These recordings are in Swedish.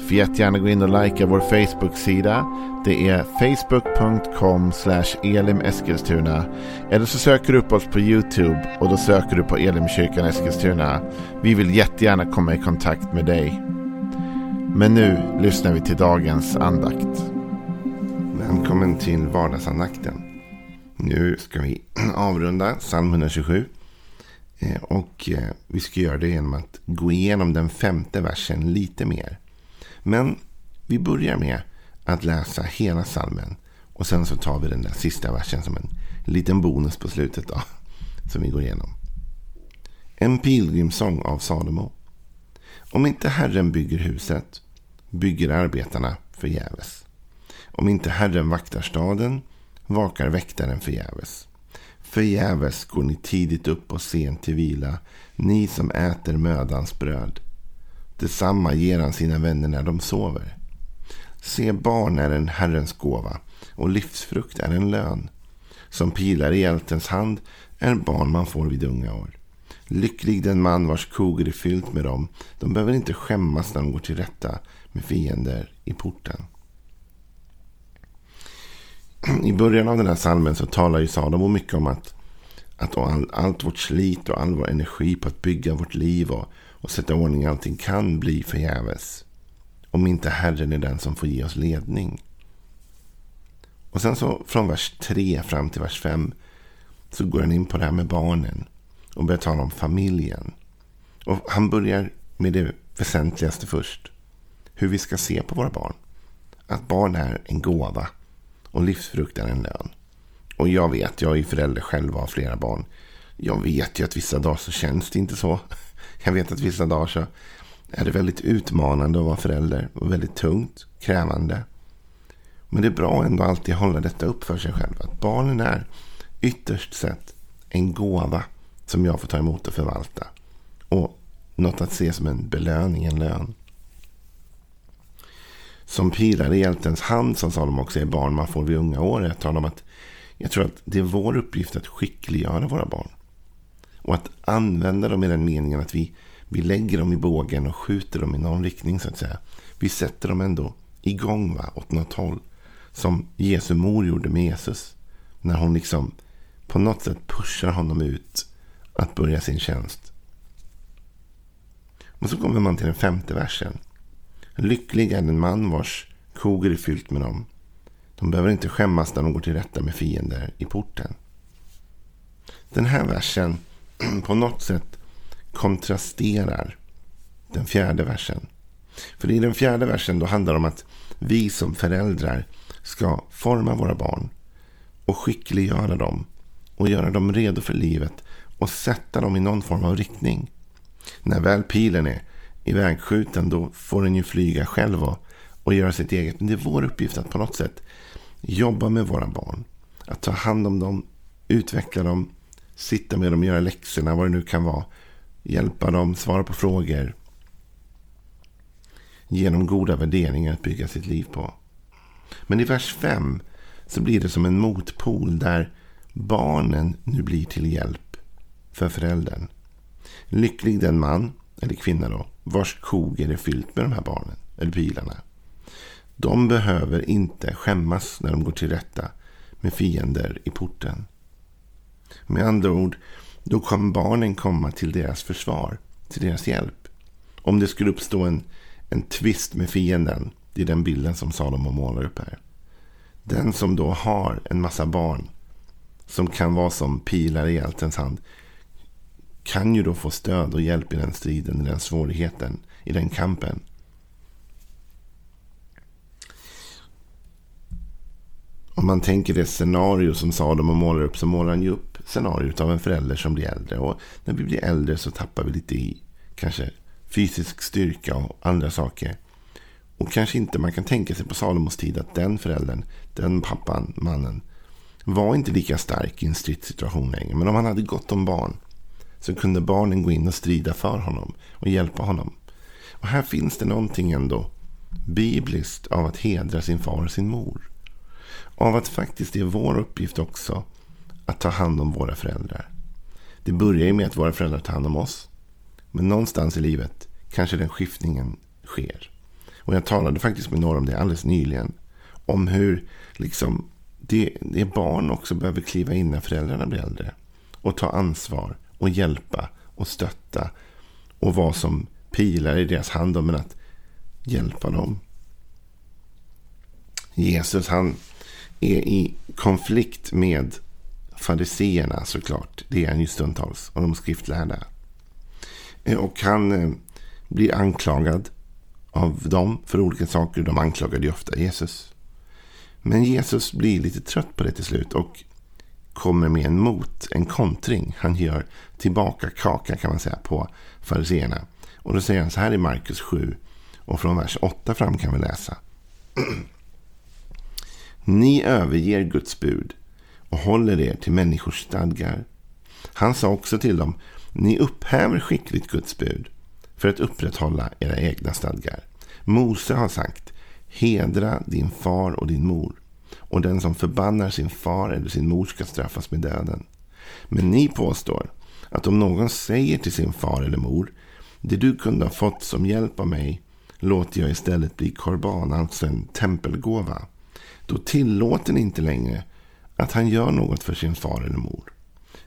Får jättegärna gå in och likea vår Facebook-sida. Det är facebook.com elimeskilstuna. Eller så söker du upp oss på YouTube och då söker du på Elimkyrkan Eskilstuna. Vi vill jättegärna komma i kontakt med dig. Men nu lyssnar vi till dagens andakt. Välkommen till vardagsandakten. Nu ska vi avrunda psalm 127. Eh, och eh, vi ska göra det genom att gå igenom den femte versen lite mer. Men vi börjar med att läsa hela salmen. Och sen så tar vi den där sista versen som en liten bonus på slutet då. Som vi går igenom. En pilgrimsång av Salomo. Om inte Herren bygger huset bygger arbetarna förgäves. Om inte Herren vaktar staden vakar väktaren förgäves. Förgäves går ni tidigt upp och sent till vila, ni som äter mödans bröd. Detsamma ger han sina vänner när de sover. Se, barn är en Herrens gåva och livsfrukt är en lön. Som pilar i hjältens hand är barn man får vid unga år. Lycklig den man vars koger är fyllt med dem. De behöver inte skämmas när de går till rätta med fiender i porten. I början av den här salmen så talar ju Salomo mycket om att, att all, allt vårt slit och all vår energi på att bygga vårt liv och, och sätta ordning i allting kan bli förgäves. Om inte Herren är den som får ge oss ledning. Och sen så från vers 3 fram till vers 5 så går han in på det här med barnen och börjar tala om familjen. Och han börjar med det väsentligaste först. Hur vi ska se på våra barn. Att barn är en gåva och livsfrukt är en lön. Och jag vet, jag är förälder själv och har flera barn. Jag vet ju att vissa dagar så känns det inte så. Jag vet att vissa dagar så är det väldigt utmanande att vara förälder. Och väldigt tungt, krävande. Men det är bra ändå alltid hålla detta upp för sig själv. Att barnen är ytterst sett en gåva som jag får ta emot och förvalta. Och något att se som en belöning, en lön. Som pilar i hjältens hand, som sa de också, är barn man får vid unga år. Jag talar om att jag tror att det är vår uppgift att skickliggöra våra barn. Och att använda dem i den meningen att vi, vi lägger dem i bågen och skjuter dem i någon riktning så att säga. Vi sätter dem ändå igång va, åt något håll. Som Jesu mor gjorde med Jesus. När hon liksom på något sätt pushar honom ut att börja sin tjänst. Och så kommer man till den femte versen. Lycklig är den man vars koger är fyllt med dem. De behöver inte skämmas när de går till rätta med fiender i porten. Den här versen på något sätt kontrasterar den fjärde versen. För i den fjärde versen då handlar det om att vi som föräldrar ska forma våra barn och skickliggöra dem och göra dem redo för livet och sätta dem i någon form av riktning. När väl pilen är ivägskjuten då får den ju flyga själv och, och göra sitt eget. Men det är vår uppgift att på något sätt jobba med våra barn. Att ta hand om dem, utveckla dem, sitta med dem, göra läxorna, vad det nu kan vara. Hjälpa dem, svara på frågor. Ge dem goda värderingar att bygga sitt liv på. Men i vers 5 så blir det som en motpol där barnen nu blir till hjälp för föräldern. Lycklig den man, eller kvinna då, vars koger är fyllt med de här barnen, eller bilarna. De behöver inte skämmas när de går till rätta med fiender i porten. Med andra ord, då kommer barnen komma till deras försvar, till deras hjälp. Om det skulle uppstå en, en tvist med fienden, det är den bilden som Salomo målar upp här. Den som då har en massa barn som kan vara som pilar i hjältens hand kan ju då få stöd och hjälp i den striden, i den svårigheten, i den kampen. Om man tänker det scenario som Salomo målar upp så målar han ju upp scenariot av en förälder som blir äldre. Och när vi blir äldre så tappar vi lite i kanske fysisk styrka och andra saker. Och kanske inte man kan tänka sig på Salomos tid att den föräldern, den pappan, mannen, var inte lika stark i en stridssituation längre. Men om han hade gott om barn så kunde barnen gå in och strida för honom och hjälpa honom. Och här finns det någonting ändå bibliskt av att hedra sin far och sin mor. Av att faktiskt det är vår uppgift också att ta hand om våra föräldrar. Det börjar ju med att våra föräldrar tar hand om oss. Men någonstans i livet kanske den skiftningen sker. Och jag talade faktiskt med några om det alldeles nyligen. Om hur liksom det, det barn också behöver kliva in när föräldrarna blir äldre. Och ta ansvar och hjälpa och stötta. Och vara som pilar i deras hand. Men att hjälpa dem. Jesus han är i konflikt med fariseerna såklart. Det är han ju stundtals. Och de skriftlärda. Eh, och han eh, blir anklagad av dem för olika saker. De anklagade ju ofta Jesus. Men Jesus blir lite trött på det till slut och kommer med en mot, en kontring. Han gör tillbaka kaka kan man säga på fariseerna. Och då säger han så här i Markus 7 och från vers 8 fram kan vi läsa. Ni överger Guds bud och håller er till människors stadgar. Han sa också till dem, ni upphäver skickligt Guds bud för att upprätthålla era egna stadgar. Mose har sagt, hedra din far och din mor. Och den som förbannar sin far eller sin mor ska straffas med döden. Men ni påstår att om någon säger till sin far eller mor, det du kunde ha fått som hjälp av mig låter jag istället bli korban, alltså en tempelgåva. Då tillåter ni inte längre att han gör något för sin far eller mor.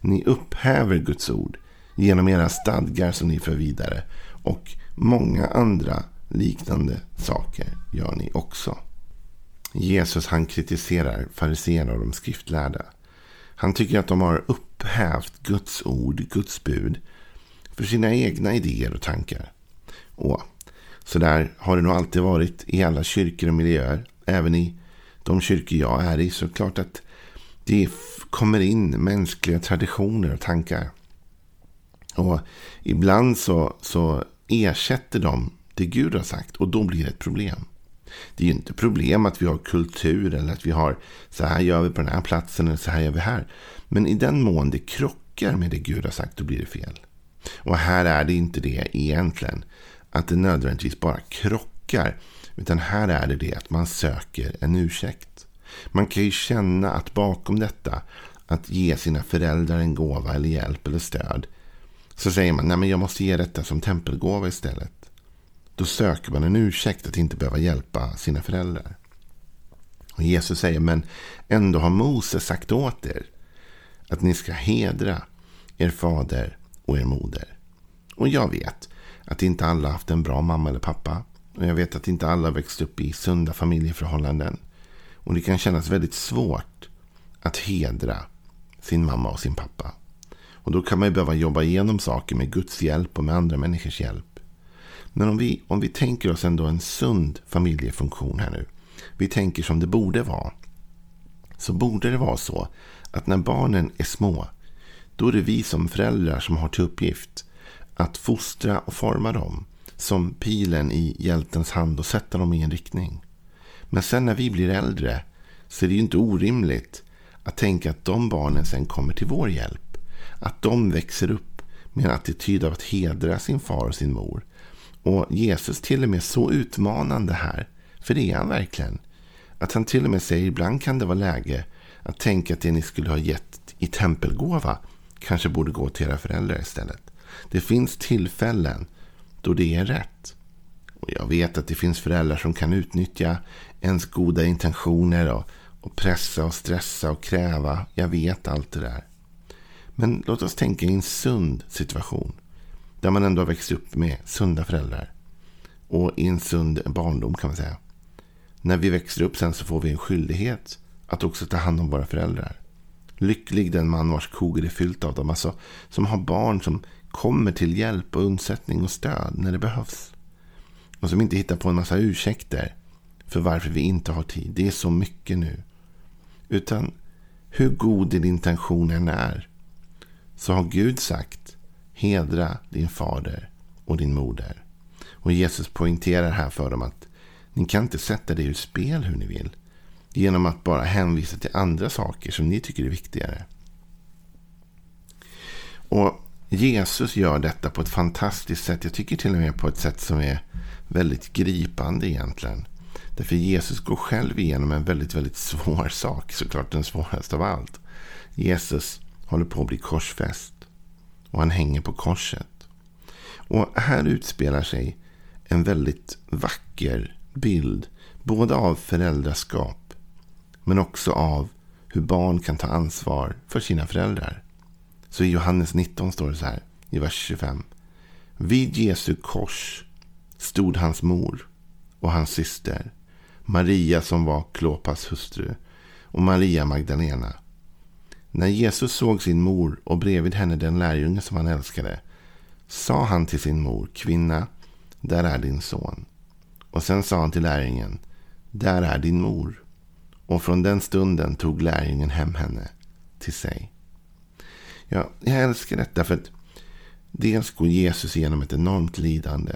Ni upphäver Guds ord genom era stadgar som ni för vidare. Och många andra liknande saker gör ni också. Jesus han kritiserar fariséerna och de skriftlärda. Han tycker att de har upphävt Guds ord, Guds bud för sina egna idéer och tankar. Och så där har det nog alltid varit i alla kyrkor och miljöer. Även i de kyrkor jag är i. Så klart att det kommer in mänskliga traditioner och tankar. Och ibland så, så ersätter de det Gud har sagt och då blir det ett problem. Det är ju inte problem att vi har kultur eller att vi har så här gör vi på den här platsen eller så här gör vi här. Men i den mån det krockar med det Gud har sagt då blir det fel. Och här är det inte det egentligen. Att det nödvändigtvis bara krockar. Utan här är det det att man söker en ursäkt. Man kan ju känna att bakom detta, att ge sina föräldrar en gåva eller hjälp eller stöd. Så säger man, nej men jag måste ge detta som tempelgåva istället. Då söker man en ursäkt att inte behöva hjälpa sina föräldrar. Och Jesus säger, men ändå har Moses sagt åt er att ni ska hedra er fader och er moder. Och jag vet att inte alla haft en bra mamma eller pappa. Och jag vet att inte alla växt upp i sunda familjeförhållanden. Och det kan kännas väldigt svårt att hedra sin mamma och sin pappa. Och då kan man ju behöva jobba igenom saker med Guds hjälp och med andra människors hjälp. Men om vi, om vi tänker oss ändå en sund familjefunktion här nu. Vi tänker som det borde vara. Så borde det vara så att när barnen är små. Då är det vi som föräldrar som har till uppgift att fostra och forma dem. Som pilen i hjältens hand och sätta dem i en riktning. Men sen när vi blir äldre så är det ju inte orimligt att tänka att de barnen sen kommer till vår hjälp. Att de växer upp med en attityd av att hedra sin far och sin mor. Och Jesus till och med så utmanande här. För det är han verkligen. Att han till och med säger ibland kan det vara läge att tänka att det ni skulle ha gett i tempelgåva kanske borde gå till era föräldrar istället. Det finns tillfällen då det är rätt. Och jag vet att det finns föräldrar som kan utnyttja ens goda intentioner och, och pressa och stressa och kräva. Jag vet allt det där. Men låt oss tänka i en sund situation. Där man ändå har växt upp med sunda föräldrar. Och i en sund barndom kan man säga. När vi växer upp sen så får vi en skyldighet att också ta hand om våra föräldrar. Lycklig den man vars koger är fyllt av dem. Alltså som har barn som kommer till hjälp och undsättning och stöd när det behövs. Och som inte hittar på en massa ursäkter för varför vi inte har tid. Det är så mycket nu. Utan hur god din intention än är så har Gud sagt hedra din fader och din moder. Och Jesus poängterar här för dem att ni kan inte sätta det ur spel hur ni vill. Genom att bara hänvisa till andra saker som ni tycker är viktigare. Och Jesus gör detta på ett fantastiskt sätt. Jag tycker till och med på ett sätt som är väldigt gripande egentligen. Därför Jesus går själv igenom en väldigt, väldigt svår sak. Såklart den svåraste av allt. Jesus håller på att bli korsfäst. Och han hänger på korset. Och här utspelar sig en väldigt vacker bild. Både av föräldraskap. Men också av hur barn kan ta ansvar för sina föräldrar. Så i Johannes 19 står det så här i vers 25. Vid Jesu kors stod hans mor och hans syster. Maria som var Klopas hustru och Maria Magdalena. När Jesus såg sin mor och bredvid henne den lärjunge som han älskade sa han till sin mor, kvinna, där är din son. Och sen sa han till lärjungen, där är din mor. Och från den stunden tog lärjungen hem henne till sig. Ja, jag älskar detta för att dels går Jesus igenom ett enormt lidande.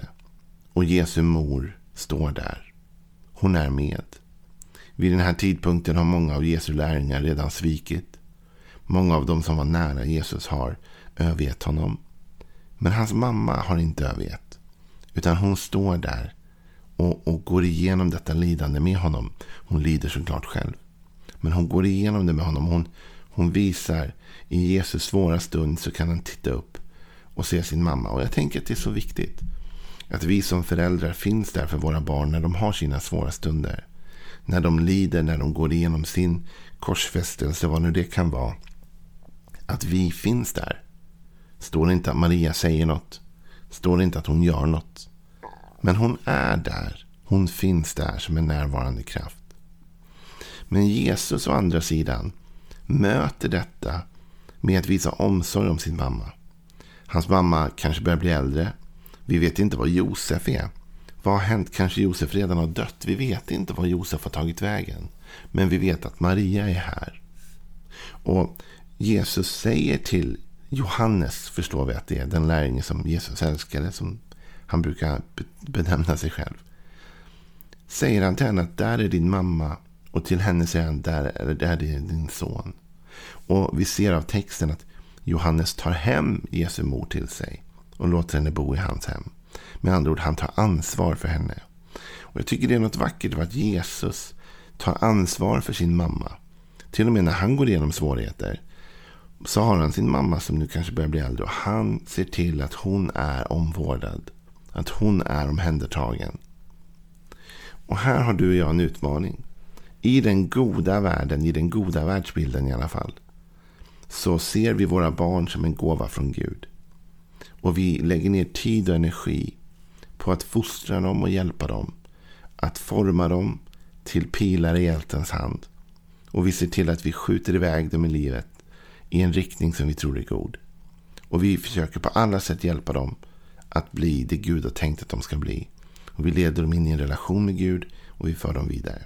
Och Jesu mor står där. Hon är med. Vid den här tidpunkten har många av Jesu lärjungar redan svikit. Många av dem som var nära Jesus har övergett honom. Men hans mamma har inte övergett. Utan hon står där och, och går igenom detta lidande med honom. Hon lider såklart själv. Men hon går igenom det med honom. Hon, hon visar i Jesus svåra stund så kan han titta upp och se sin mamma. Och jag tänker att det är så viktigt. Att vi som föräldrar finns där för våra barn när de har sina svåra stunder. När de lider, när de går igenom sin korsfästelse, vad nu det kan vara. Att vi finns där. Står det inte att Maria säger något. Står det inte att hon gör något. Men hon är där. Hon finns där som en närvarande kraft. Men Jesus å andra sidan möter detta med att visa omsorg om sin mamma. Hans mamma kanske börjar bli äldre. Vi vet inte vad Josef är. Vad har hänt? Kanske Josef redan har dött. Vi vet inte vad Josef har tagit vägen. Men vi vet att Maria är här. Och Jesus säger till Johannes, förstår vi att det är den lärjunge som Jesus älskade, som han brukar benämna sig själv. Säger han till henne att där är din mamma och till henne säger han där är, där är din son. Och vi ser av texten att Johannes tar hem Jesu mor till sig och låter henne bo i hans hem. Med andra ord, han tar ansvar för henne. Och Jag tycker det är något vackert av att Jesus tar ansvar för sin mamma. Till och med när han går igenom svårigheter så har han sin mamma som nu kanske börjar bli äldre. Och han ser till att hon är omvårdad. Att hon är omhändertagen. Och här har du och jag en utmaning. I den goda världen, i den goda världsbilden i alla fall så ser vi våra barn som en gåva från Gud. Och vi lägger ner tid och energi på att fostra dem och hjälpa dem. Att forma dem till pilar i hjältens hand. Och vi ser till att vi skjuter iväg dem i livet i en riktning som vi tror är god. Och vi försöker på alla sätt hjälpa dem att bli det Gud har tänkt att de ska bli. Och vi leder dem in i en relation med Gud och vi för dem vidare.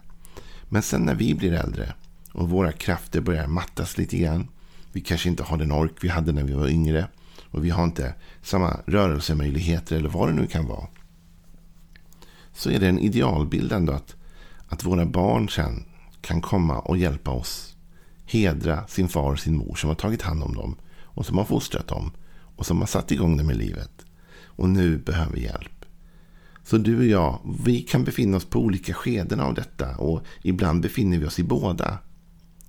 Men sen när vi blir äldre och våra krafter börjar mattas lite grann vi kanske inte har den ork vi hade när vi var yngre. Och vi har inte samma rörelsemöjligheter eller vad det nu kan vara. Så är det en idealbild ändå att, att våra barn sen kan komma och hjälpa oss. Hedra sin far och sin mor som har tagit hand om dem. Och som har fostrat dem. Och som har satt igång dem i livet. Och nu behöver hjälp. Så du och jag, vi kan befinna oss på olika skeden av detta. Och ibland befinner vi oss i båda.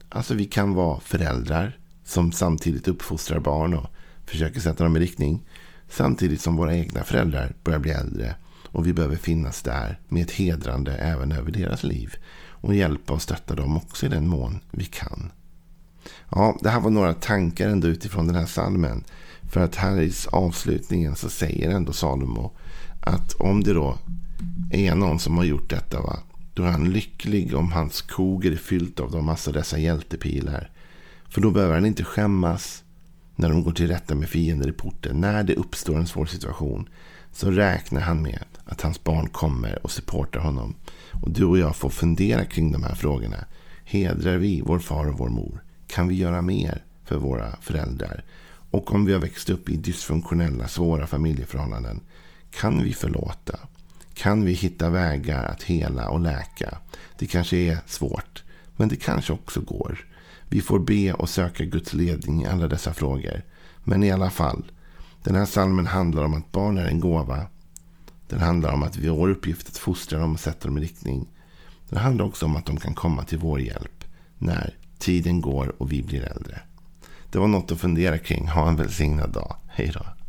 Alltså vi kan vara föräldrar som samtidigt uppfostrar barn och försöker sätta dem i riktning. Samtidigt som våra egna föräldrar börjar bli äldre och vi behöver finnas där med ett hedrande även över deras liv. Och hjälpa och stötta dem också i den mån vi kan. Ja, det här var några tankar ändå utifrån den här salmen. För att här i avslutningen så säger ändå Salomo att om det då är någon som har gjort detta, va, då är han lycklig om hans kog är fyllt av de massa dessa hjältepilar. För då behöver han inte skämmas när de går till rätta med fiender i porten. När det uppstår en svår situation så räknar han med att hans barn kommer och supportar honom. Och du och jag får fundera kring de här frågorna. Hedrar vi vår far och vår mor? Kan vi göra mer för våra föräldrar? Och om vi har växt upp i dysfunktionella, svåra familjeförhållanden. Kan vi förlåta? Kan vi hitta vägar att hela och läka? Det kanske är svårt, men det kanske också går. Vi får be och söka Guds ledning i alla dessa frågor. Men i alla fall, Den här salmen handlar om att barn är en gåva. Den handlar om att vi har vår uppgift att fostra dem och sätta dem i riktning. Den handlar också om att de kan komma till vår hjälp när tiden går och vi blir äldre. Det var något att fundera kring. Ha en välsignad dag. Hej då.